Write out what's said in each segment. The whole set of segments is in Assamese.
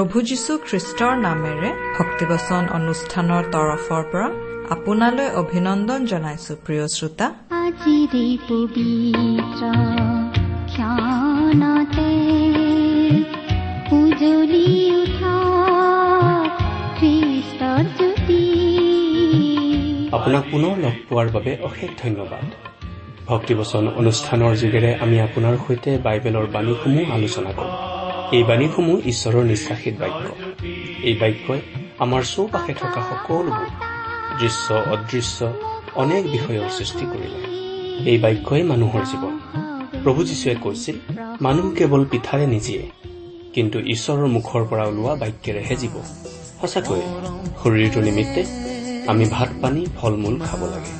প্ৰভু যীশু খ্ৰীষ্টৰ নামেৰে ভক্তিবচন অনুষ্ঠানৰ তৰফৰ পৰা আপোনালৈ অভিনন্দন জনাইছো প্ৰিয় শ্ৰোতা। আজিৰে পবিত্ৰ ক্ষণতে উজলি উঠা খ্ৰীষ্টৰ জ্যোতি আপোনাক পুনৰ লগ পোৱাৰ বাবে অশেষ ধন্যবাদ। ভক্তিবচন অনুষ্ঠানৰ যোগেৰে আমি আপোনাৰ সৈতে বাইবেলৰ বাণীসমূহ আলোচনা কৰোঁ। এই বাণীসমূহ ঈশ্বৰৰ নিশ্বাসিত বাক্য। এই বাক্যই আমাৰ চৌপাশে থকা সকলোবোৰ দৃশ্য অদৃশ্য অনেক বিষয়ৰ সৃষ্টি কৰিলে। এই বাক্যই মানুহৰ জীৱন। প্ৰভু যীশুৱে কৈছিল মানুহ কেৱল পিঠাৰে নিজিয়ে কিন্তু ঈশ্বৰৰ মুখৰ পৰা ওলোৱা বাক্যেৰেহে জীৱ। সঁচাকৈয়ে শৰীৰটো নিমিত্তে আমি ভাত পানী ফল মূল খাব লাগে।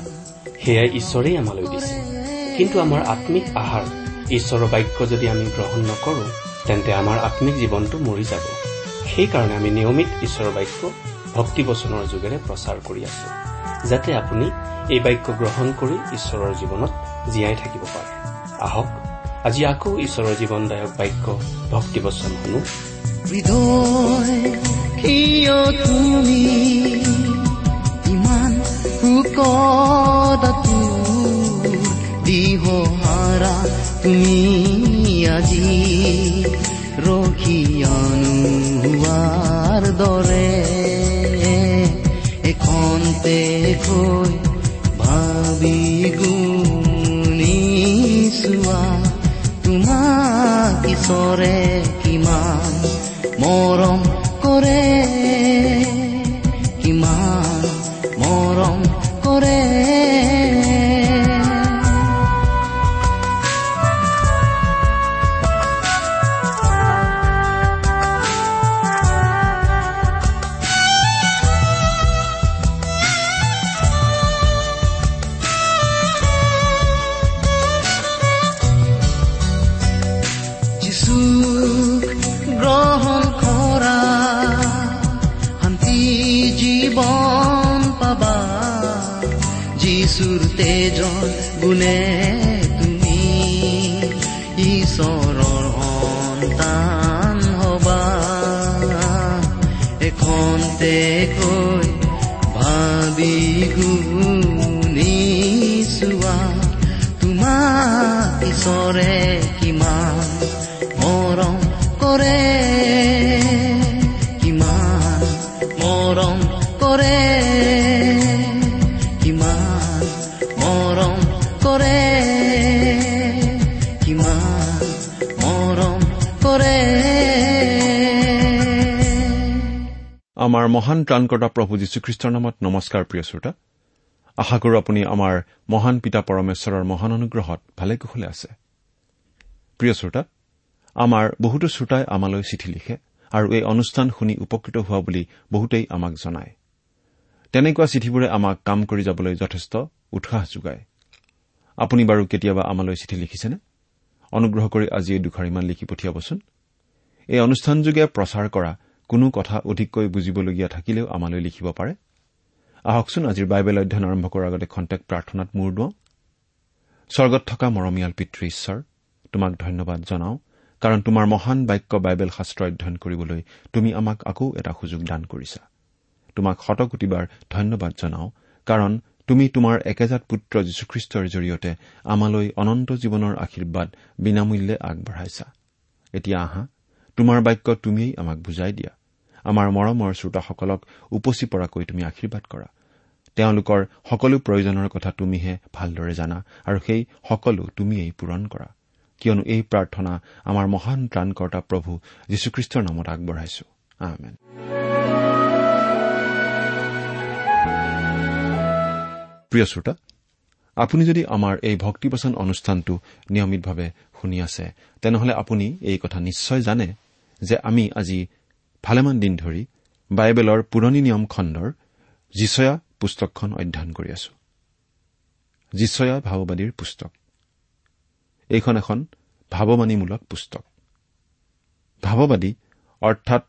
সেয়াই ঈশ্বৰেই আমালৈ দিছে। কিন্তু আমাৰ আত্মিক আহাৰ ঈশ্বৰৰ বাক্য যদি আমি গ্ৰহণ নকৰোঁ তেন্তে আমাৰ আত্মিক জীৱনটো মৰি যাব। সেইকাৰণে আমি নিয়মিত ঈশ্বৰৰ বাক্য ভক্তিবচনৰ যোগেৰে প্ৰচাৰ কৰি আছো যাতে আপুনি এই বাক্য গ্ৰহণ কৰি ঈশ্বৰৰ জীৱনত জীয়াই থাকিব পাৰে। আহক আজি আকৌ ঈশ্বৰৰ জীৱনদায়ক বাক্য ভক্তিবচন শুনো। তুমি আজি। দৰে এখনতে কৈ ভাবি গুণি চোৱা তোমাক ঈশ্বৰে কিমান মৰম কৰে। এখনতে আমাৰ মহান ত্ৰাণকৰ্তা প্ৰভু যীশুখ্ৰীষ্টৰ নামত নমস্কাৰ প্ৰিয় শ্ৰোতা। আশা কৰো আপুনি আমাৰ মহান পিতা পৰমেশ্বৰৰ মহান অনুগ্ৰহত ভালে কুশলে আছে। প্ৰিয় শ্ৰোতা আমাৰ বহুতো শ্ৰোতাই আমালৈ চিঠি লিখে আৰু এই অনুষ্ঠান শুনি উপকৃত হোৱা বুলি বহুতেই আমাক জনায়। তেনেকুৱা চিঠিবোৰে আমাক কাম কৰি যাবলৈ যথেষ্ট উৎসাহ যোগায়। আপুনি বাৰু কেতিয়াবা আমালৈ চিঠি লিখিছেনে? অনুগ্ৰহ কৰি আজি এই দুখাৰিমান লিখি পঠিয়াবচোন। এই অনুষ্ঠানযোগে প্ৰচাৰ কৰা কোনো কথা অধিককৈ বুজিবলগীয়া থাকিলেও আমালৈ লিখিব পাৰে। আহকচোন আজিৰ বাইবেল অধ্যয়ন আৰম্ভ কৰাৰ আগতে খন্তেক প্ৰাৰ্থনাত মূৰ দুৱাওঁ। স্বৰ্গত থকা মৰমীয়াল পিতৃ ঈশ্বৰ তোমাক ধন্যবাদ জনাওঁ কাৰণ তোমাৰ মহান বাক্য বাইবেল শাস্ত্ৰ অধ্যয়ন কৰিবলৈ তুমি আমাক আকৌ এটা সুযোগ দান কৰিছা। তোমাক শতকোটিবাৰ ধন্যবাদ জনাওঁ কাৰণ তুমি তোমাৰ একেজাত পুত্ৰ যীশুখ্ৰীষ্টৰ জৰিয়তে আমালৈ অনন্ত জীৱনৰ আশীৰ্বাদ বিনামূল্যে আগবঢ়াইছা। এতিয়া আহা তোমাৰ বাক্য তুমিয়েই আমাক বুজাই দিয়া। আমাৰ মৰমৰ শ্ৰোতাসকলক উপচি পৰাকৈ তুমি আশীৰ্বাদ কৰা। তেওঁলোকৰ সকলো প্ৰয়োজনৰ কথা তুমিহে ভালদৰে জানা আৰু সেই সকলো তুমিয়েই পূৰণ কৰা। কিয়নো এই প্ৰাৰ্থনা আমাৰ মহান ত্ৰাণকৰ্তা প্ৰভু যীশুখ্ৰীষ্টৰ নামত আগবঢ়াইছো। প্ৰিয় শ্ৰোতা আপুনি যদি আমাৰ এই ভক্তিবচন অনুষ্ঠানটো নিয়মিতভাৱে শুনি আছে তেনেহলে আপুনি এই কথা নিশ্চয় জানে যে আমি আজি ভালেমান দিন ধৰি বাইবেলৰ পুৰণি নিয়ম খণ্ডৰ যিচয়া পুস্তকখন অধ্যয়ন কৰি আছো। যিচয়া ভাৱবাদীৰ পুস্তক। এইখন এখন ভাৱবাণীমূলক পুস্তক। ভাৱবাদী অৰ্থাৎ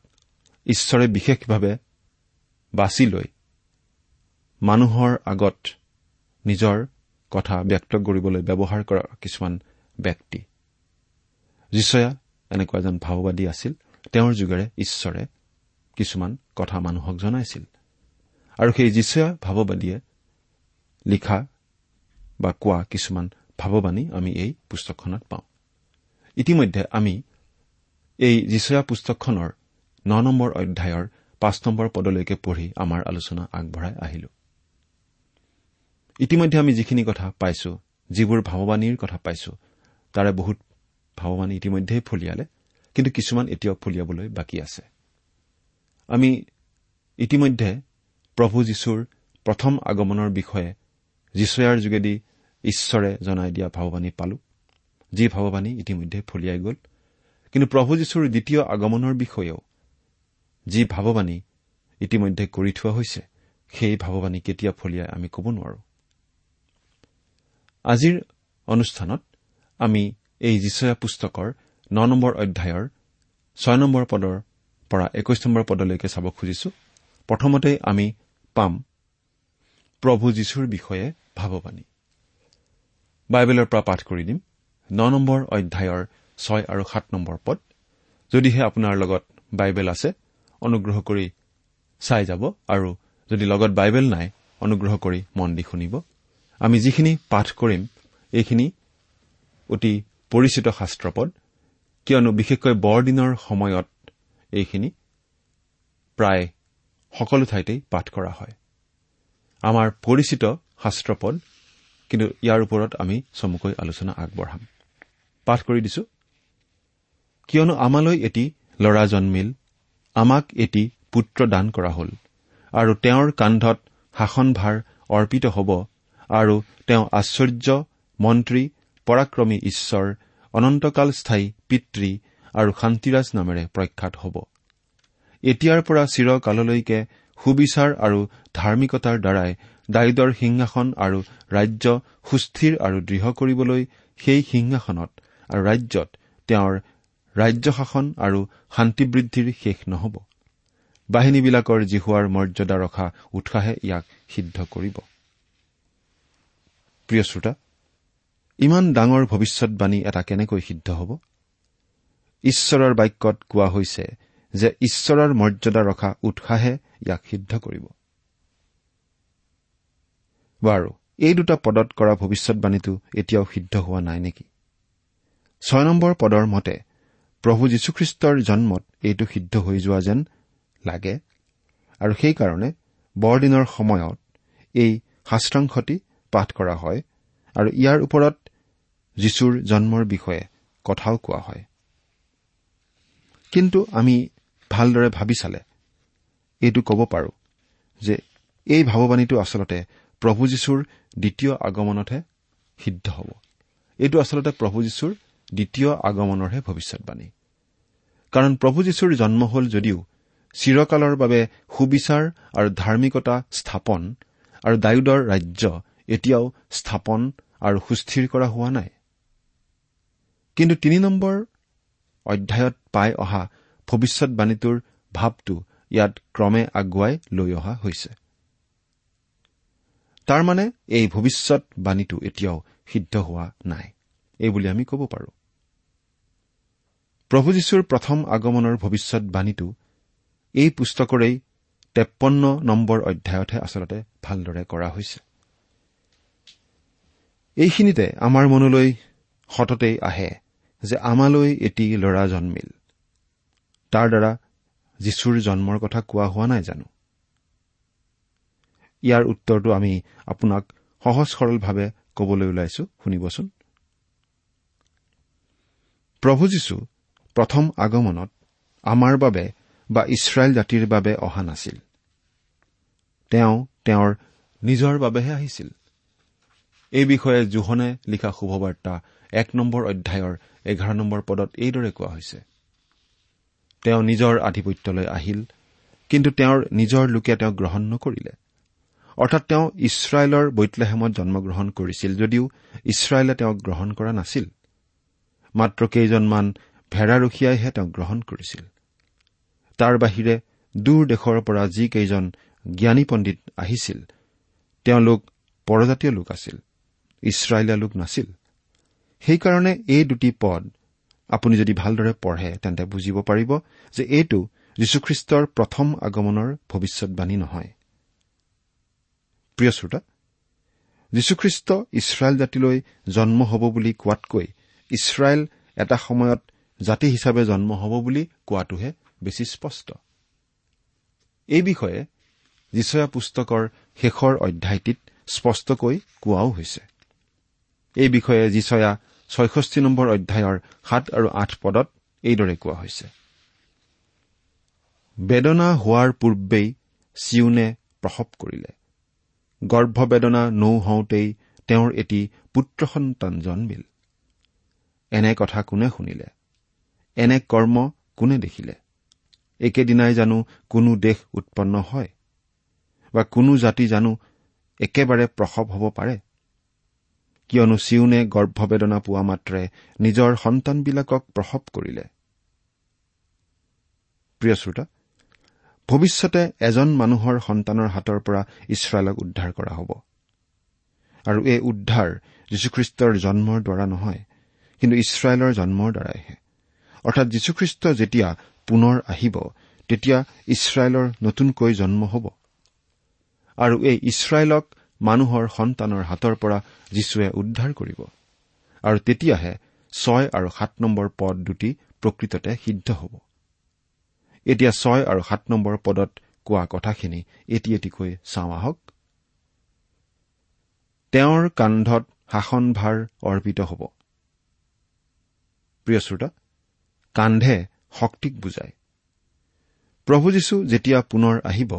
ঈশ্বৰে বিশেষভাৱে বাছি লৈ মানুহৰ আগত নিজৰ কথা ব্যক্ত কৰিবলৈ ব্যৱহাৰ কৰা কিছুমান ব্যক্তি। যিচয়া এনেকুৱা এজন ভাওবাদী আছিল। তেওঁৰ যুগেৰে ঈশ্বৰে কিছুমান কথা মানুহক জনাইছিল। আৰু সেই যীশুৱা ভাৱবাদীয়ে লিখা বা কোৱা কিছুমান ভাৱবাণী আমি এই পুস্তকখনত পাওঁ। ইতিমধ্যে আমি এই যীশুৱা পুস্তকখনৰ ন নম্বৰ অধ্যায়ৰ পাঁচ নম্বৰ পদলৈকে পঢ়ি আমাৰ আলোচনা আগবঢ়াই আহিলো। ইতিমধ্যে আমি যিখিনি কথা পাইছো যিবোৰ ভাৱবাণীৰ কথা পাইছো তাৰে বহুত ভাৱবাণী ইতিমধ্যেই ফলিয়ালে। কিন্তু কিছুমান এতিয়াও ফলিয়াবলৈ বাকী আছে। আমি ইতিমধ্যে প্ৰভু যীশুৰ প্ৰথম আগমনৰ বিষয়ে যীশুয়াৰ যোগেদি ঈশ্বৰে জনাই দিয়া ভাৱবাণী পালো। যি ভাৱবাণী ইতিমধ্যে ফলিয়াই গ'ল। কিন্তু প্ৰভু যীশুৰ দ্বিতীয় আগমনৰ বিষয়েও যি ভাৱবাণী ইতিমধ্যে কৰি থোৱা হৈছে সেই ভাৱবাণী কেতিয়া ফলিয়াই আমি ক'ব নোৱাৰো। আজিৰ অনুষ্ঠানত আমি এই যীচয়া পুস্তকৰ ন নম্বৰ অধ্যায়ৰ ছয় নম্বৰ পদৰ পৰা একৈশ নম্বৰ পদলৈকে চাব খুজিছো। প্ৰথমতে আমি পাম প্ৰভু যীশুৰ বিষয়ে ভাৱবাণী। বাইবেলৰ পৰা পাঠ কৰি দিম। ন নম্বৰ অধ্যায়ৰ ছয় আৰু সাত নম্বৰ পদ। যদিহে আপোনাৰ লগত বাইবেল আছে অনুগ্ৰহ কৰি চাই যাব আৰু যদি লগত বাইবেল নাই অনুগ্ৰহ কৰি মন দি শুনিব। আমি যিখিনি পাঠ কৰিম এইখিনি অতি পৰিচিত শাস্ত্ৰপদ। কিয়নো বিশেষকৈ বৰদিনৰ সময়ত এইখিনি প্ৰায় সকলো ঠাইতেই পাঠ কৰা হয়। আমাৰ পৰিচিত শাস্ত্ৰপদ কিন্তু ইয়াৰ ওপৰত আমি চমুকৈ আলোচনা আগবঢ়াম। পাঠ কৰি দিছো। কিয়নো আমালৈ এটি ল'ৰা জন্মিল আমাক এটি পুত্ৰ দান কৰা হল আৰু তেওঁৰ কান্ধত শাসনভাৰ অৰ্পিত হ'ব আৰু তেওঁ আশ্চৰ্য মন্ত্ৰী পৰাক্ৰমী ঈশ্বৰ অনন্তকাল স্থায়ী পিতৃ আৰু শান্তিৰাজ নামেৰে প্ৰখ্যাত হ'ব। এতিয়াৰ পৰা চিৰকাললৈকে সুবিচাৰ আৰু ধাৰ্মিকতাৰ দ্বাৰাই দায়িদৰ সিংহাসন আৰু ৰাজ্য সুস্থিৰ আৰু দৃঢ় কৰিবলৈ সেই সিংহাসনত আৰু ৰাজ্যত তেওঁৰ ৰাজ্য শাসন আৰু শান্তিবৃদ্ধিৰ শেষ নহ'ব। বাহিনীবিলাকৰ জিহুৱাৰ মৰ্যাদা ৰখা উৎসাহে ইয়াক সিদ্ধ কৰিব। ইমান ডাঙৰ ভৱিষ্যৎবাণী এটা কেনেকৈ সিদ্ধ হ'ব? ঈশ্বৰৰ বাক্যত কোৱা হৈছে যে ঈশ্বৰৰ মৰ্যাদা ৰখা উৎসাহে ইয়াক সিদ্ধ কৰিব। বাৰু এই দুটা পদত কৰা ভৱিষ্যৎবাণীটো এতিয়াও সিদ্ধ হোৱা নাই নেকি? ছয় নম্বৰ পদৰ মতে প্ৰভু যীশুখ্ৰীষ্টৰ জন্মত এইটো সিদ্ধ হৈ যোৱা যেন লাগে আৰু সেইকাৰণে বৰদিনৰ সময়ত এই শাস্ত্ৰাংশটি পাঠ কৰা হয় আৰু ইয়াৰ ওপৰত যীশুৰ জন্মৰ বিষয়ে কথাও কোৱা হয়। কিন্তু আমি ভালদৰে ভাবি চালে এইটো ক'ব পাৰো যে এই ভাৱবাণীটো আচলতে প্ৰভু যীশুৰ দ্বিতীয় আগমনতহে সিদ্ধ হ'ব। এইটো আচলতে প্ৰভু যীশুৰ দ্বিতীয় আগমনৰহে ভৱিষ্যৎবাণী কাৰণ প্ৰভু যীশুৰ জন্ম হ'ল যদিও চিৰকালৰ বাবে সুবিচাৰ আৰু ধাৰ্মিকতা স্থাপন আৰু ডায়ুদৰ ৰাজ্য এতিয়াও স্থাপন আৰু সুস্থিৰ কৰা হোৱা নাই। কিন্তু তিনি নম্বৰ অধ্যায়ত পাই অহা ভৱিষ্যৎবাণীটোৰ ভাৱটো ইয়াত ক্ৰমে আগুৱাই লৈ অহা হৈছে। তাৰমানে এই ভৱিষ্যৎবাণীটো এতিয়াও সিদ্ধ হোৱা নাই এইবুলি আমি ক'ব পাৰো। প্ৰভু যীশুৰ প্ৰথম আগমনৰ ভৱিষ্যৎবাণীটো এই পুস্তকৰেই তেপন্ন নম্বৰ অধ্যায়তহে আচলতে ভালদৰে কৰা হৈছে। এইখিনিতে আমাৰ মনলৈ সততেই আহে যে আমালৈ এটি ল'ৰা জন্মিল। তাৰ দ্বাৰা যীশুৰ জন্মৰ কথা কোৱা হোৱা নাই জানো? ইয়াৰ উত্তৰটো আমি আপোনাক সহজ সৰলভাৱে কবলৈ ওলাইছো শুনিবচোন। প্ৰভু যীশু প্ৰথম আগমনত আমাৰ বাবে বা ইছৰাইল জাতিৰ বাবে অহা নাছিল। তেওঁ তেওঁৰ নিজৰ বাবেহে আহিছিল। এই বিষয়ে জোহনে লিখা শুভবাৰ্তা এক নম্বৰ অধ্যায়ৰ এঘাৰ নম্বৰ পদত এইদৰে কোৱা হৈছে। তেওঁ নিজৰ আধিপত্যলৈ আহিল কিন্তু তেওঁৰ নিজৰ লোকে তেওঁক গ্ৰহণ নকৰিলে। অৰ্থাৎ তেওঁ ইছৰাইলৰ বৈতলেহেমত জন্মগ্ৰহণ কৰিছিল যদিও ইছৰাইলে তেওঁক গ্ৰহণ কৰা নাছিল। মাত্ৰ কেইজনমান ভেড়াৰখীয়াইহে তেওঁক গ্ৰহণ কৰিছিল। তাৰ বাহিৰে দূৰ দেশৰ পৰা যিকেইজন জ্ঞানী পণ্ডিত আহিছিল তেওঁলোক পৰজাতীয় লোক আছিল ইছৰাইলীয়া লোক নাছিল। সেইকাৰণে এই দুটি পদ আপুনি যদি ভালদৰে পঢ়ে তেন্তে বুজিব পাৰিব যে এইটো যীশুখ্ৰীষ্টৰ প্ৰথম আগমনৰ ভৱিষ্যৎবাণী নহয়। প্ৰিয় শ্ৰোতা যীশুখ্ৰীষ্ট ইছৰাইল জাতিলৈ জন্ম হ'ব বুলি কোৱাতকৈ ইছৰাইল এটা সময়ত জাতি হিচাপে জন্ম হ'ব বুলি কোৱাটোহে বেছি স্পষ্ট। এই বিষয়ে যিচয়া পুস্তকৰ শেষৰ অধ্যায়টিত স্পষ্টকৈ কোৱাও হৈছে। এই বিষয়ে যিচয়া ছয়ষষ্ঠি নম্বৰ অধ্যায়ৰ সাত আৰু আঠ পদত এইদৰে কোৱা হৈছে। বেদনা হোৱাৰ পূৰ্বেই চিউনে প্ৰসৱ কৰিলে। গৰ্ভবেদনা নৌ হওঁতেই তেওঁৰ এটি পুত্ৰ সন্তান জন্মিল। এনে কথা কোনে শুনিলে? এনে কৰ্ম কোনে দেখিলে? একেদিনাই জানো কোনো দেশ উৎপন্ন হয়? বা কোনো জাতি জানো একেবাৰে প্ৰসৱ হ'ব পাৰে? কিয়নো চিউনে গৰ্ভবেদনা পোৱা মাত্ৰে নিজৰ সন্তানবিলাকক প্ৰসৱ কৰিলে। ভৱিষ্যতে এজন মানুহৰ সন্তানৰ হাতৰ পৰা ইছৰাইলক উদ্ধাৰ কৰা হ'ব। আৰু এই উদ্ধাৰ যীশুখ্ৰীষ্টৰ জন্মৰ দ্বাৰা নহয় কিন্তু ইছৰাইলৰ জন্মৰ দ্বাৰাইহে। অৰ্থাৎ যীশুখ্ৰীষ্ট যেতিয়া পুনৰ আহিব তেতিয়া ইছৰাইলৰ নতুনকৈ জন্ম হ'ব। আৰু এই ইছৰাইলক মানুহৰ সন্তানৰ হাতৰ পৰা যীশুৱে উদ্ধাৰ কৰিব। আৰু তেতিয়াহে ছয় আৰু সাত নম্বৰ পদ দুটি প্ৰকৃততে সিদ্ধ হ'ব। এতিয়া ছয় আৰু সাত নম্বৰ পদত কোৱা কথাখিনি এটি এটিকৈ চাওঁ আহক। তেওঁৰ কান্ধত শাসনভাৰ অৰ্পিত হ'ব। প্ৰিয় শ্ৰোতা কান্ধে শক্তিক বুজায়। প্ৰভু যীশু যেতিয়া পুনৰ আহিব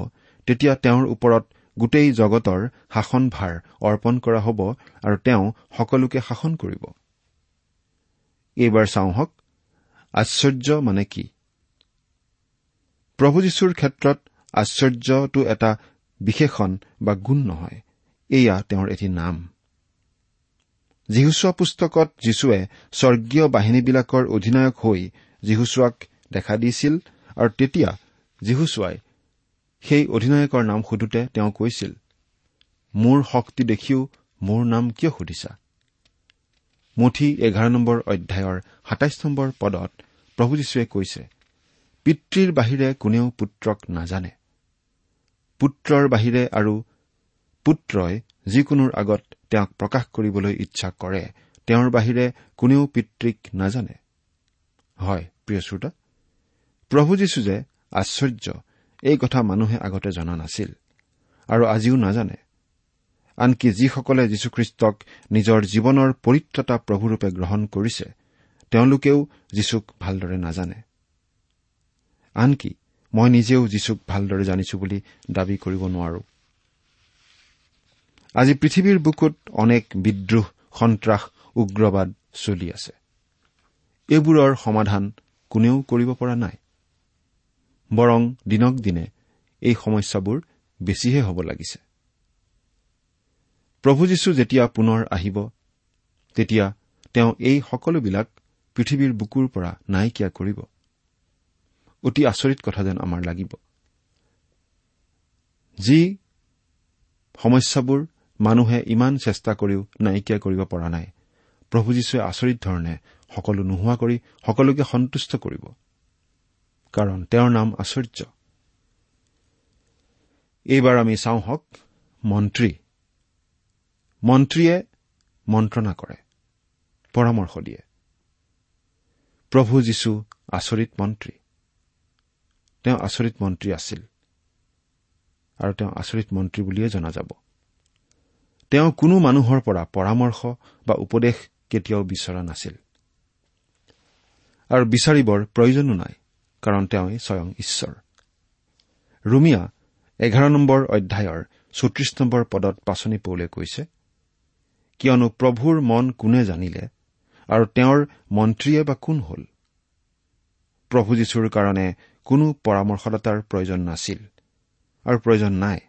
তেতিয়া তেওঁৰ ওপৰত গোটেই জগতৰ শাসনভাৰ অৰ্পণ কৰা হ'ব আৰু তেওঁ সকলোকে শাসন কৰিব। এইবাৰ চাওঁহক আশ্চৰ্য মানে কি? প্ৰভু যীশুৰ ক্ষেত্ৰত আশ্চৰ্যটো এটা বিশেষণ বা গুণ নহয় এয়া তেওঁৰ এটি নাম। যীহুচোৱা পুস্তকত যীশুৱে স্বৰ্গীয় বাহিনীবিলাকৰ অধিনায়ক হৈ যীহুচোৱাক দেখা দিছিল আৰু তেতিয়া যীহুচোৱাই সেই অধিনায়কৰ নাম সোধোতে তেওঁ কৈছিল মোৰ শক্তি দেখিও মোৰ নাম কিয় সুধিছা? মুঠি এঘাৰ নম্বৰ অধ্যায়ৰ সাতাইছ নম্বৰ পদত প্ৰভু যীশুৱে কৈছে পিতৃৰ বাহিৰে কোনেও পুত্ৰক নাজানে। পুত্ৰৰ বাহিৰে আৰু পুত্ৰই যিকোনোৰ আগত তেওঁক প্ৰকাশ কৰিবলৈ ইচ্ছা কৰে তেওঁৰ বাহিৰে কোনেও পিতৃক নাজানে। হয় প্ৰিয় শ্ৰোতা প্ৰভু যীশু যে আশ্চৰ্য এই কথা মানুহে আগতে জনা নাছিল আৰু আজিও নাজানে। আনকি যিসকলে যীশুখ্ৰীষ্টক নিজৰ জীৱনৰ পৰিত্ৰতা প্ৰভুৰূপে গ্ৰহণ কৰিছে তেওঁলোকেও যীশুক ভালদৰে নাজানে। আনকি মই নিজেও যীশুক ভালদৰে জানিছো বুলি দাবী কৰিব নোৱাৰো। আজি পৃথিৱীৰ বুকুত অনেক বিদ্ৰোহ সন্ত্ৰাস উগ্ৰবাদ চলি আছে। এইবোৰৰ সমাধান কোনেও কৰিব পৰা নাই। বৰং দিনক দিনে এই সমস্যাবোৰ বেছিহে হ'ব লাগিছে। প্ৰভু যীশু যেতিয়া পুনৰ আহিব তেতিয়া তেওঁ এই সকলোবিলাক পৃথিৱীৰ বুকুৰ পৰা নাইকিয়া কৰিব। অতি আচৰিত কথা যেন আমাৰ লাগিব। যি সমস্যাবোৰ মানুহে ইমান চেষ্টা কৰিও নাইকিয়া কৰিব পৰা নাই প্ৰভু যীশুৱে আচৰিত ধৰণে সকলো নোহোৱা কৰি সকলোকে সন্তুষ্ট কৰিব। কাৰণ তেওঁৰ নাম আশ্চৰ্য। এইবাৰ আমি চাওঁ হওক মন্ত্ৰী। মন্ত্ৰীয়ে মন্ত্ৰণা কৰে পৰামৰ্শ দিয়ে। প্ৰভু যীশু আচৰিত মন্ত্ৰী। তেওঁ আচৰিত মন্ত্ৰী আছিল আৰু তেওঁ আচৰিত মন্ত্ৰী বুলিয়ে জনা যাব। তেওঁ কোনো মানুহৰ পৰা পৰামৰ্শ বা উপদেশ কেতিয়াও বিচৰা নাছিল। আৰু বিচাৰিবৰ প্ৰয়োজনো নাই। কাৰণ তেওঁই স্বয়ং ঈশ্বৰ। ৰুমিয়া এঘাৰ নম্বৰ অধ্যায়ৰ চৌত্ৰিশ নম্বৰ পদত পাচনি পৌলে কৈছে কিয়নো প্ৰভুৰ মন কোনে জানিলে আৰু তেওঁৰ মন্ত্ৰীয়ে বা কোন হল? প্ৰভু যীশুৰ কাৰণে কোনো পৰামৰ্শদাতাৰ প্ৰয়োজন নাছিল আৰু প্ৰয়োজন নাই।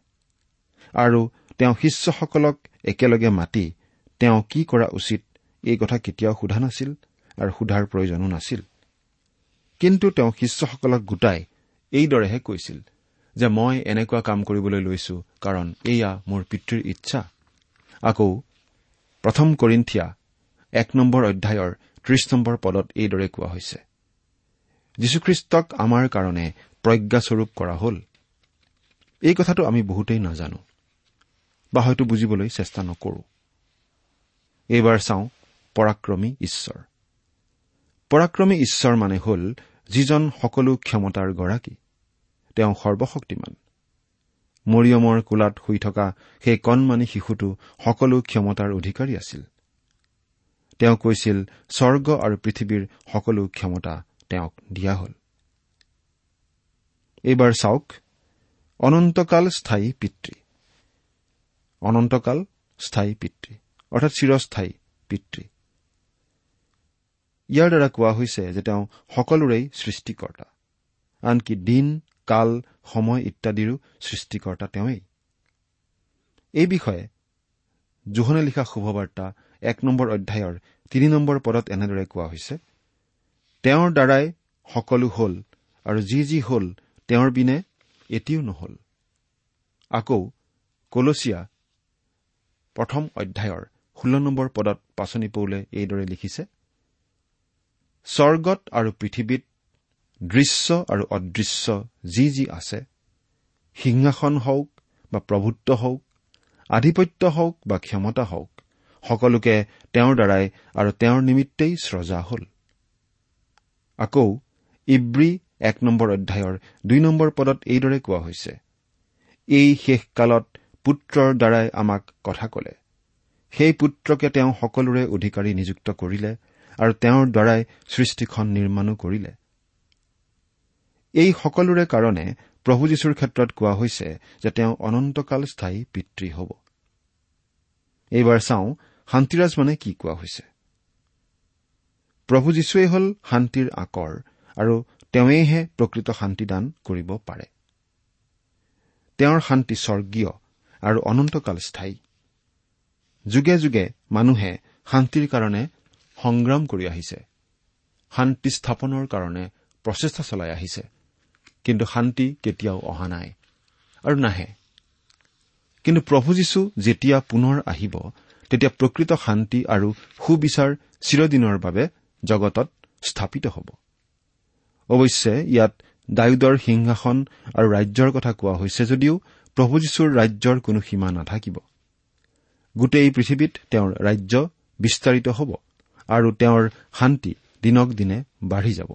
আৰু তেওঁ শিষ্যসকলক একেলগে মাতি তেওঁ কি কৰা উচিত এই কথা কেতিয়াও সোধা নাছিল আৰু সোধাৰ প্ৰয়োজনো নাছিল। কিন্তু তেওঁ শিষ্যসকলক গোটাই এইদৰেহে কৈছিল যে মই এনেকুৱা কাম কৰিবলৈ লৈছো কাৰণ এয়া মোৰ পিতৃৰ ইচ্ছা। আকৌ প্ৰথম কৰিন্ঠিয়া এক নম্বৰ অধ্যায়ৰ ত্ৰিশ নম্বৰ পদত এইদৰে কোৱা হৈছে যীশুখ্ৰীষ্টক আমাৰ কাৰণে প্ৰজ্ঞাস্বৰূপ কৰা হ'ল। এই কথাটো আমি বহুতেই নাজানো বা হয়তো বুজিবলৈ চেষ্টা নকৰো। এইবাৰ চাওঁ পৰাক্ৰমী ঈশ্বৰ। পৰাক্ৰমী ঈশ্বৰ মানে হ'ল যিজন সকলো ক্ষমতাৰ গৰাকী। তেওঁ সৰ্বশক্তিমান। মৰিয়মৰ কোলাত শুই থকা সেই কণমানি শিশুটো সকলো ক্ষমতাৰ অধিকাৰী আছিল। তেওঁ কৈছিল স্বৰ্গ আৰু পৃথিৱীৰ সকলো ক্ষমতা তেওঁক দিয়া হ'ল। এইবাৰ চাওক অনন্তকাল স্থায়ী পিতৃ। অনন্তকাল স্থায়ী পিতৃ অৰ্থাৎ চিৰস্থায়ী পিতৃ। ইয়াৰ দ্বাৰা কোৱা হৈছে যে তেওঁ সকলোৰেই সৃষ্টিকৰ্তা। আনকি দিন কাল সময় ইত্যাদিৰো সৃষ্টিকৰ্তা তেওঁই এই বিষয়ে জোহনে লিখা শুভবাৰ্তা এক নম্বৰ অধ্যায়ৰ তিনি নম্বৰ পদত এনেদৰে কোৱা হৈছে তেওঁৰ দ্বাৰাই সকলো হল আৰু যি যি হল তেওঁৰ বিনে এটিও নহল। আকৌ কলচীয়া প্ৰথম অধ্যায়ৰ ষোল্ল নম্বৰ পদত পাচনি পৌলে এইদৰে লিখিছে স্বৰ্গত আৰু পৃথিৱীত দৃশ্য আৰু অদৃশ্য যি যি আছে সিংহাসন হওক বা প্ৰভুত্ব হওক আধিপত্য হওক বা ক্ষমতা হওক সকলোকে তেওঁৰ দ্বাৰাই আৰু তেওঁৰ নিমিত্তেই স্ৰজা হ'ল। আকৌ ইব্ৰী এক নম্বৰ অধ্যায়ৰ দুই নম্বৰ পদত এইদৰে কোৱা হৈছে এই শেষকালত পুত্ৰৰ দ্বাৰাই আমাক কথা কলে। সেই পুত্ৰকে তেওঁ সকলোৰে অধিকাৰী নিযুক্ত কৰিলে আৰু তেওঁৰ দ্বাৰাই সৃষ্টিখন নিৰ্মাণো কৰিলে। এই সকলোৰে কাৰণে প্ৰভু যীশুৰ ক্ষেত্ৰত কোৱা হৈছে যে তেওঁ অনন্তকাল স্থায়ী পিতৃ হ'ব। এইবাৰ চাওঁ শান্তিৰাজ মানে কি কোৱা হৈছে। প্ৰভু যীশুৱেই হ'ল শান্তিৰ আকৰ আৰু তেওঁৱেইহে প্ৰকৃত শান্তিদান কৰিব পাৰে। তেওঁৰ শান্তি স্বৰ্গীয় আৰু অনন্তকাল স্থায়ী। যুগে যুগে মানুহে শান্তিৰ কাৰণে সংগ্ৰাম কৰি আহিছে। শান্তি স্থাপনৰ কাৰণে প্ৰচেষ্টা চলাই আহিছে। কিন্তু শান্তি কেতিয়াও অহা নাই আৰু নাহে। কিন্তু প্ৰভু যীশু যেতিয়া পুনৰ আহিব তেতিয়া প্ৰকৃত শান্তি আৰু সুবিচাৰ চিৰদিনৰ বাবে জগতত স্থাপিত হ'ব। অৱশ্যে ইয়াত ডায়ুদৰ সিংহাসন আৰু ৰাজ্যৰ কথা কোৱা হৈছে যদিও প্ৰভু যীশুৰ ৰাজ্যৰ কোনো সীমা নাথাকিব। গোটেই পৃথিৱীত তেওঁৰ ৰাজ্য বিস্তাৰিত হ'ব। আৰু তেওঁৰ শান্তি দিনক দিনে বাঢ়ি যাব।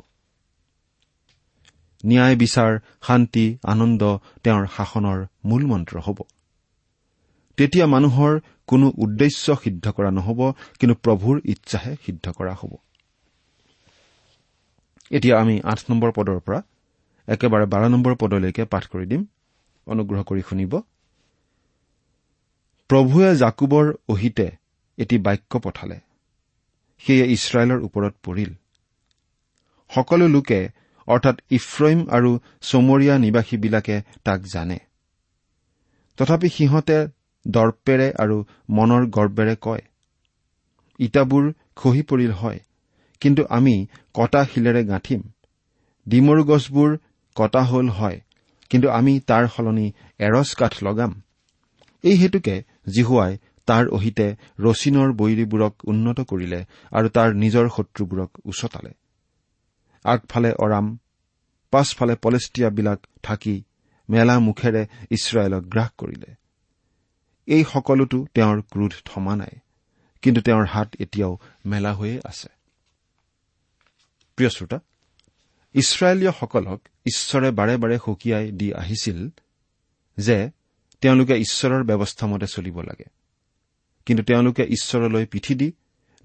ন্যায় বিচাৰ শান্তি আনন্দ তেওঁৰ শাসনৰ মূল মন্ত্ৰ হ'ব। তেতিয়া মানুহৰ কোনো উদ্দেশ্য সিদ্ধ কৰা নহ'ব কিন্তু প্ৰভুৰ ইচ্ছাহে সিদ্ধ কৰা হ'ব। এতিয়া আমি আঠ নম্বৰ পদৰ পৰা একেবাৰে বাৰ নম্বৰ পদলৈকে পাঠ কৰি দিম। অনুগ্ৰহ কৰি শুনিব। প্ৰভুৱে জাকুবৰ অহিতে এটি বাক্য পঠালে। সেয়ে ইছৰাইলৰ ওপৰত পৰিল। সকলো লোকে অৰ্থাৎ ইফ্ৰইম আৰু চমৰীয়া নিবাসীবিলাকে তাক জানে। তথাপি সিহঁতে দৰ্পেৰে আৰু মনৰ গৰ্বেৰে কয় ইটাবোৰ খহি পৰিল হয় কিন্তু আমি কটা শিলেৰে গাঁঠিম। ডিমৰু গছবোৰ কটা হল হয় কিন্তু আমি তাৰ সলনি এৰছ কাঠ লগাম। এই হেতুকে জিহুৱাই তাৰ অহিতে ৰচিনৰ বৈৰীবোৰক উন্নত কৰিলে আৰু তাৰ নিজৰ শত্ৰুবোৰক উচতালে। আগফালে অৰাম পাছফালে পলেষ্টিয়াবিলাক থাকি মেলা মুখেৰে ইছৰাইলক গ্ৰাস কৰিলে। এই সকলোতো তেওঁৰ ক্ৰোধ থমা নাই কিন্তু তেওঁৰ হাত এতিয়াও মেলা হৈয়ে আছে। ইছৰাইলীয়সকলক ঈশ্বৰে বাৰে বাৰে সকীয়াই দি আহিছিল যে তেওঁলোকে ঈশ্বৰৰ ব্যৱস্থা মতে চলিব লাগে। কিন্তু তেওঁলোকে ঈশ্বৰলৈ পিঠি দি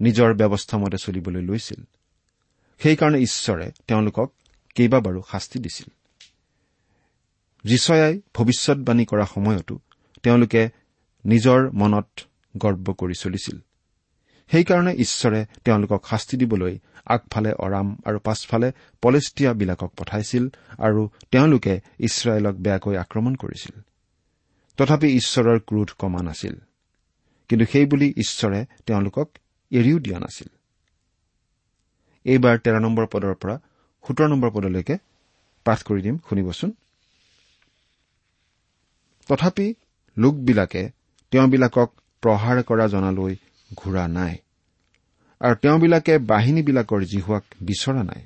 নিজৰ ব্যৱস্থা মতে চলিবলৈ লৈছিল। সেইকাৰণে ঈশ্বৰে তেওঁলোকক কেইবাবাৰো শাস্তি দিছিল। যিচয়াই ভৱিষ্যৎবাণী কৰা সময়তো তেওঁলোকে নিজৰ মনত গৰ্ব কৰি চলিছিল। সেইকাৰণে ঈশ্বৰে তেওঁলোকক শাস্তি দিবলৈ আগফালে অৰাম আৰু পাছফালে পলেষ্টিয়াবিলাকক পঠাইছিল আৰু তেওঁলোকে ইছৰাইলক বেয়াকৈ আক্ৰমণ কৰিছিল। তথাপি ঈশ্বৰৰ ক্ৰোধ কমা নাছিল। কিন্তু সেইবুলি ঈশ্বৰে তেওঁলোকক এৰিও দিয়া নাছিল। এইবাৰ তেৰ নম্বৰ পদৰ পৰা সোতৰ নম্বৰ পদলৈকে পাঠ কৰি দিম শুনিবচোন। তথাপি লোকবিলাকে তেওঁবিলাকক প্ৰহাৰ কৰা জনালৈ ঘূৰা নাই আৰু তেওঁবিলাকে বাহিনীবিলাকৰ জিহুৱাক বিচৰা নাই।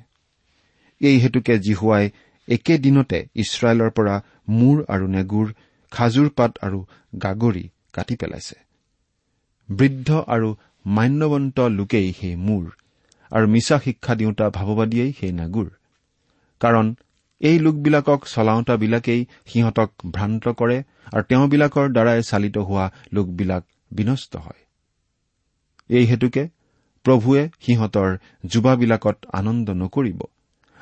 এই হেতুকে জিহুৱাই একেদিনতে ইছৰাইলৰ পৰা মূৰ আৰু নেগুৰ খাজুৰ পাত আৰু গাগৰি কাটি পেলাইছে। বৃদ্ধ আৰু মান্যৱন্ত লোকেই সেই মূৰ আৰু মিছা শিক্ষা দিওঁতা ভাৱবাদীয়েই সেই নাগুৰ। কাৰণ এই লোকবিলাকক চলাওঁতাবিলাকেই সিহঁতক ভ্ৰান্ত কৰে আৰু তেওঁবিলাকৰ দ্বাৰাই চালিত হোৱা লোকবিলাক বিনষ্ট হয়। এই হেতুকে প্ৰভুৱে সিহঁতৰ যুৱাবিলাকত আনন্দ নকৰিব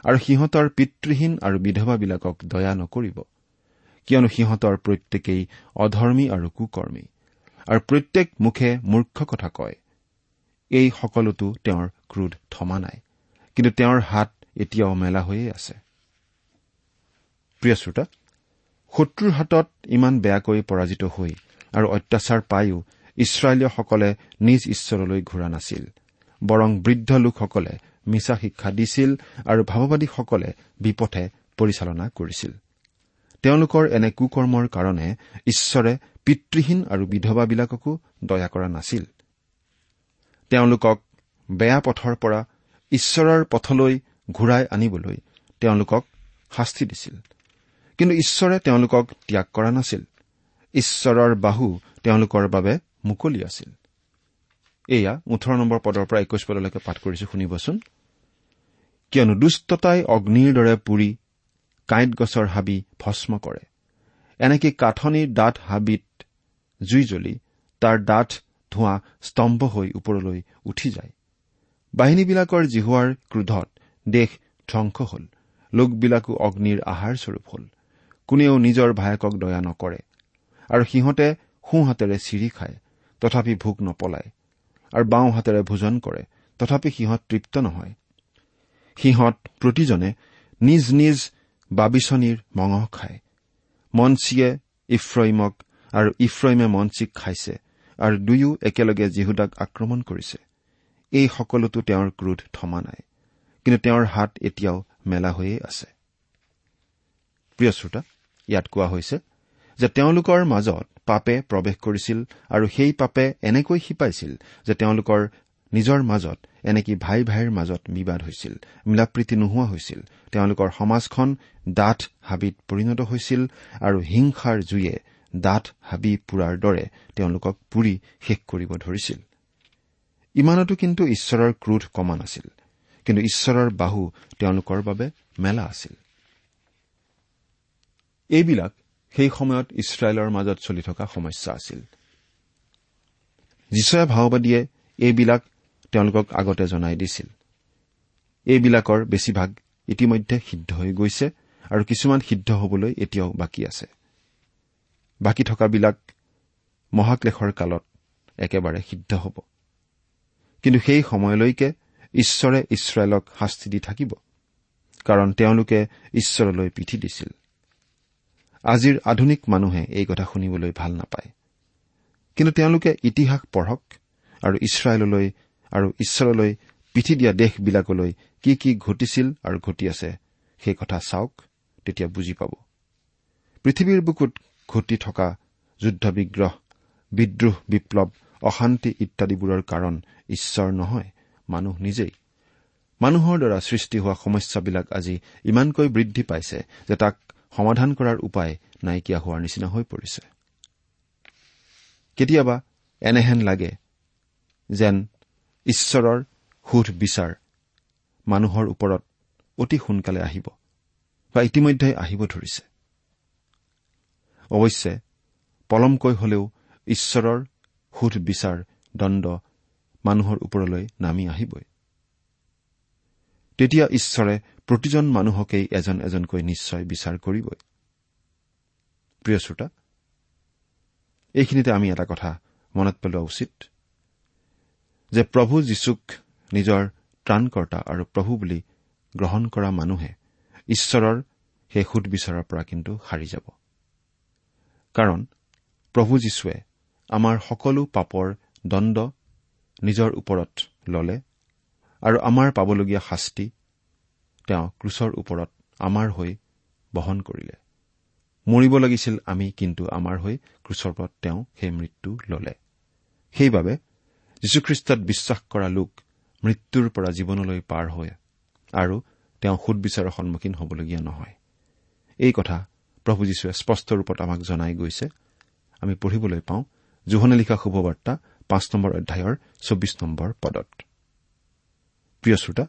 আৰু সিহঁতৰ পিতৃহীন আৰু বিধৱাবিলাকক দয়া নকৰিব কিয়নো সিহঁতৰ প্ৰত্যেকেই অধৰ্মী আৰু কুকৰ্মী। আৰু প্ৰত্যেক মুখে মূৰ্খ কথা কয়। এই সকলোতো তেওঁৰ ক্ৰোধ থমা নাই কিন্তু তেওঁৰ হাত এতিয়াও মেলা হৈয়ে আছে। শত্ৰুৰ হাতত ইমান বেয়াকৈ পৰাজিত হৈ আৰু অত্যাচাৰ পায়ো ইছৰাইলীয়সকলে নিজ ঈশ্বৰলৈ ঘূৰা নাছিল বৰং বৃদ্ধ লোকসকলে মিছা শিক্ষা দিছিল আৰু ভাৱবাদীসকলে বিপথে পৰিচালনা কৰিছিল। তেওঁলোকৰ এনে কুকৰ্মৰ কাৰণে ঈশ্বৰে পিতৃহীন আৰু বিধৱাবিলাককো দয়া কৰা নাছিল। তেওঁলোকক বেয়া পথৰ পৰা ঈশ্বৰৰ পথলৈ ঘূৰাই আনিবলৈ তেওঁলোকক শাস্তি দিছিল। কিন্তু ঈশ্বৰে তেওঁলোকক ত্যাগ কৰা নাছিল। ঈশ্বৰৰ বাহু তেওঁলোকৰ বাবে মুকলি আছিল। এয়া ওঠৰ নম্বৰ পদৰ পৰা একৈশ পদলৈকে পাঠ কৰিছো শুনিবচোন। কিয়নো দুষ্টতাই অগ্নিৰ দৰে পুৰি কাঁইট গছৰ হাবি ভস্ম কৰে। এনেকে কাঠনিৰ ডাঠ হাবিত জুই জ্বলি তাৰ ডাঠ ধোঁৱা স্তম্ভ হৈ ওপৰলৈ উঠি যায়। বাহিনীবিলাকৰ জিহুৱাৰ ক্ৰোধত দেশ ধ্বংস হল। লোকবিলাকো অগ্নিৰ আহাৰস্বৰূপ হল। কোনেও নিজৰ ভায়েকক দয়া নকৰে। আৰু সিহঁতে সোঁ হাতেৰে চিৰি খায় তথাপি ভোক নপলায়। আৰু বাওঁ হাতেৰে ভোজন কৰে তথাপি সিহঁত তৃপ্ত নহয়। সিহঁত প্ৰতিজনে নিজ নিজ বাবিচনীৰ মঙহ খায়। মঞ্চীয়ে ইফ্ৰইমক আৰু ইফ্ৰইমে মঞ্চীক খাইছে আৰু দুয়ো একেলগে জিহুদাক আক্ৰমণ কৰিছে। এই সকলোতো তেওঁৰ ক্ৰোধ থমা নাই কিন্তু তেওঁৰ হাত এতিয়াও মেলা হৈয়ে আছে। প্ৰিয় শ্ৰোতা ইয়াত কোৱা হৈছে যে তেওঁলোকৰ মাজত পাপে প্ৰৱেশ কৰিছিল আৰু সেই পাপে এনেকৈ শিপাইছিল যে তেওঁলোকৰ নিজৰ মাজত এনেকি ভাই ভাইৰ মাজত বিবাদ হৈছিল মিলাপ্ৰীতি নোহোৱা হৈছিল তেওঁলোকৰ সমাজখন ডাঠ হাবিত পৰিণত হৈছিল আৰু হিংসাৰ জুয়ে ডাঠ হাবি পুৰাৰ দৰে তেওঁলোকক পুৰি শেষ কৰিব ধৰিছিল। ইমানতো কিন্তু ঈশ্বৰৰ ক্ৰোধ কমা নাছিল কিন্তু ঈশ্বৰৰ বাহু তেওঁলোকৰ বাবে মেলা আছিল। এইবিলাক সেই সময়ত ইছৰাইলৰ মাজত চলি থকা সমস্যা আছিল। যিচয়া ভাওবাদীয়ে এইবিলাক তেওঁলোকক আগতে জনাই দিছিল। এইবিলাকৰ বেছিভাগ ইতিমধ্যে সিদ্ধ হৈ গৈছে আৰু কিছুমান সিদ্ধ হবলৈ এতিয়াও বাকী আছে। বাকী থকাবিলাক মহাক্লেশৰ কালত একেবাৰে সিদ্ধ হ'ব। কিন্তু সেই সময়লৈকে ঈশ্বৰে ইছৰাইলক শাস্তি দি থাকিব কাৰণ তেওঁলোকে ঈশ্বৰলৈ পিঠি দিছিল। আজিৰ আধুনিক মানুহে এই কথা শুনিবলৈ ভাল নাপায়। কিন্তু তেওঁলোকে ইতিহাস পঢ়ক আৰু ইছৰাইললৈ আৰু ঈশ্বৰলৈ পিঠি দিয়া দেশবিলাকলৈ কি কি ঘটিছিল আৰু ঘটি আছে সেই কথা চাওক তেতিয়া বুজি পাব। পৃথিৱীৰ বুকুত ঘটি থকা যুদ্ধ বিগ্ৰহ বিদ্ৰোহ বিপ্লৱ অশান্তি ইত্যাদিবোৰৰ কাৰণ ঈশ্বৰ নহয় মানুহ নিজেই। মানুহৰ দ্বাৰা সৃষ্টি হোৱা সমস্যাবিলাক আজি ইমানকৈ বৃদ্ধি পাইছে যে তাক সমাধান কৰাৰ উপায় নাইকিয়া হোৱাৰ নিচিনা হৈ পৰিছে। কেতিয়াবা এনেহেন লাগে যেন ঈশ্বৰৰ সুধ বিচাৰ মানুহৰ ওপৰত অতি সোনকালে আহিব বা ইতিমধ্যে আহিব ধৰিছে। অৱশ্যে পলমকৈ হলেও ঈশ্বৰৰ সুধ বিচাৰ দণ্ড মানুহৰ ওপৰলৈ নামি আহিবই। তেতিয়া ঈশ্বৰে প্ৰতিজন মানুহকেই এজন এজনকৈ নিশ্চয় বিচাৰ কৰিবই। প্ৰিয় শ্ৰোতা এইখিনিতে আমি এটা কথা মনত পেলোৱা উচিত। যে প্ৰভু যীশুক নিজৰ ত্ৰাণকৰ্তা আৰু প্ৰভু বুলি গ্ৰহণ কৰা মানুহে ঈশ্বৰৰ সেই সুদবিচাৰৰ পৰা কিন্তু সাৰি যাব। কাৰণ প্ৰভু যীশুৱে আমাৰ সকলো পাপৰ দণ্ড নিজৰ ওপৰত ললে আৰু আমাৰ পাবলগীয়া শাস্তি তেওঁ ক্ৰুচৰ ওপৰত আমাৰ হৈ বহন কৰিলে। মৰিব লাগিছিল আমি কিন্তু আমাৰ হৈ ক্ৰুচৰ ওপৰত তেওঁ সেই মৃত্যু ললে। সেইবাবে যীশুখ্ৰীষ্টত বিশ্বাস কৰা লোক মৃত্যুৰ পৰা জীৱনলৈ পাৰ হৈ আৰু তেওঁ সুদবিচাৰৰ সন্মুখীন হ'বলগীয়া নহয়। এই কথা প্ৰভু যীশুৱে স্পষ্ট ৰূপত আমাক জনাই গৈছে। আমি পঢ়িবলৈ পাওঁ জোহনে লিখা শুভবাৰ্তা পাঁচ নম্বৰ অধ্যায়ৰ চৌবিছ নম্বৰ পদত। প্ৰিয় শ্ৰোতা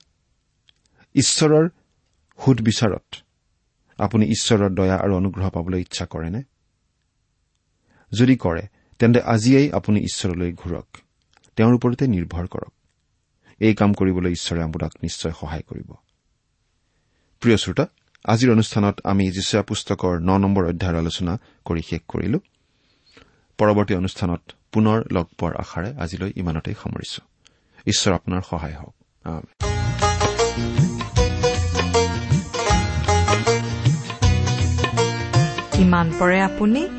ঈশ্বৰৰ সুদবিচাৰত আপুনি ঈশ্বৰৰ দয়া আৰু অনুগ্ৰহ পাবলৈ ইচ্ছা কৰেনে? যদি কৰে তেন্তে আজিয়েই আপুনি ঈশ্বৰলৈ ঘূৰক। তেওঁৰ ওপৰতে নিৰ্ভৰ কৰক। এই কাম কৰিবলৈ ঈশ্বৰে আপোনাক নিশ্চয় সহায় কৰিব। প্ৰিয় শ্ৰোতা আজিৰ অনুষ্ঠানত আমি যীচয়া পুস্তকৰ ন নম্বৰ অধ্যায়ৰ আলোচনা কৰি শেষ কৰিলো। পৰৱৰ্তী অনুষ্ঠানত পুনৰ লগ পোৱাৰ আশাৰে আজিলৈ ইমানতেই সামৰিছো। ঈশ্বৰ আপোনাৰ সহায় হওক। ইমান পৰে আপুনি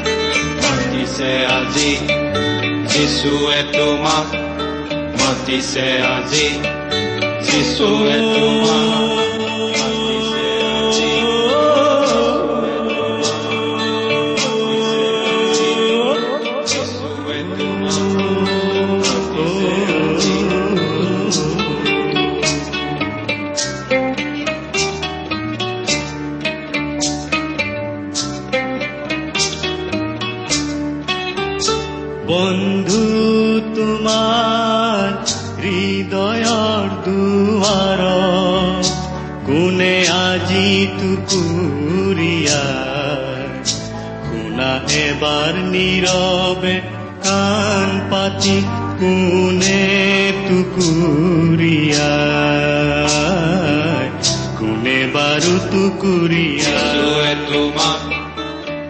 যিশুৱে তোমাক মাতিছে আজি যিশুৱে তোমাক মাতিছে আজি যিশুৱে তোমাক মাতিছে শুনা এবাৰ নীৰৱে কাণ পাতি কোনে টুকুৰীয়া কোনে বাৰু টুকুৰীয়া যিশুৱে তোমাক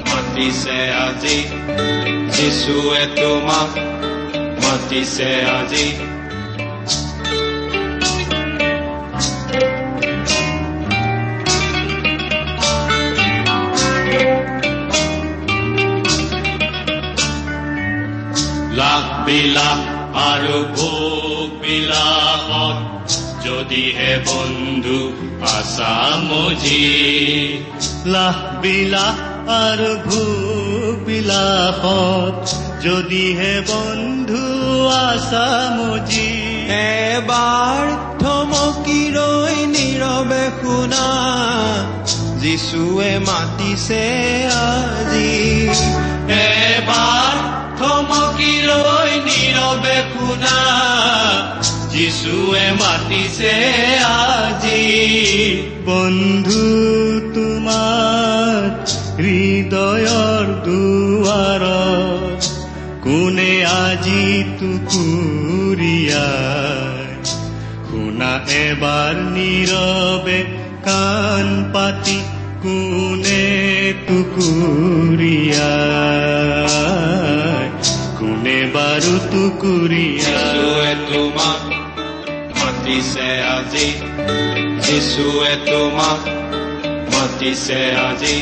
মাতিছে আজি। যিশুৱে তোমাক মাতিছে আজি। বিলাস আৰু ভোগ বিলাসত যদিহে বন্ধু আছা মজি। লাহ বিলাস আৰু ভোগ বিলাসত যদিহে বন্ধু আছা মজি। এবাৰ থমকি ৰৈ নীৰৱে শুনা যিচুৱে মাতিছে আজি। নীৰৱে শুনা যিশুৱে মাতিছে আজি। বন্ধু তোমাৰ হৃদয়ৰ দুৱাৰ কোনে আজি টুকুৰীয়া শুনা এবাৰ নীৰৱে কাণ পাতি, কোনে টুকুৰীয়া বাৰু টুকুৰীয়া তোমাক মাতিছে আজি যিশুৱে তোমাক মাতিছে আজি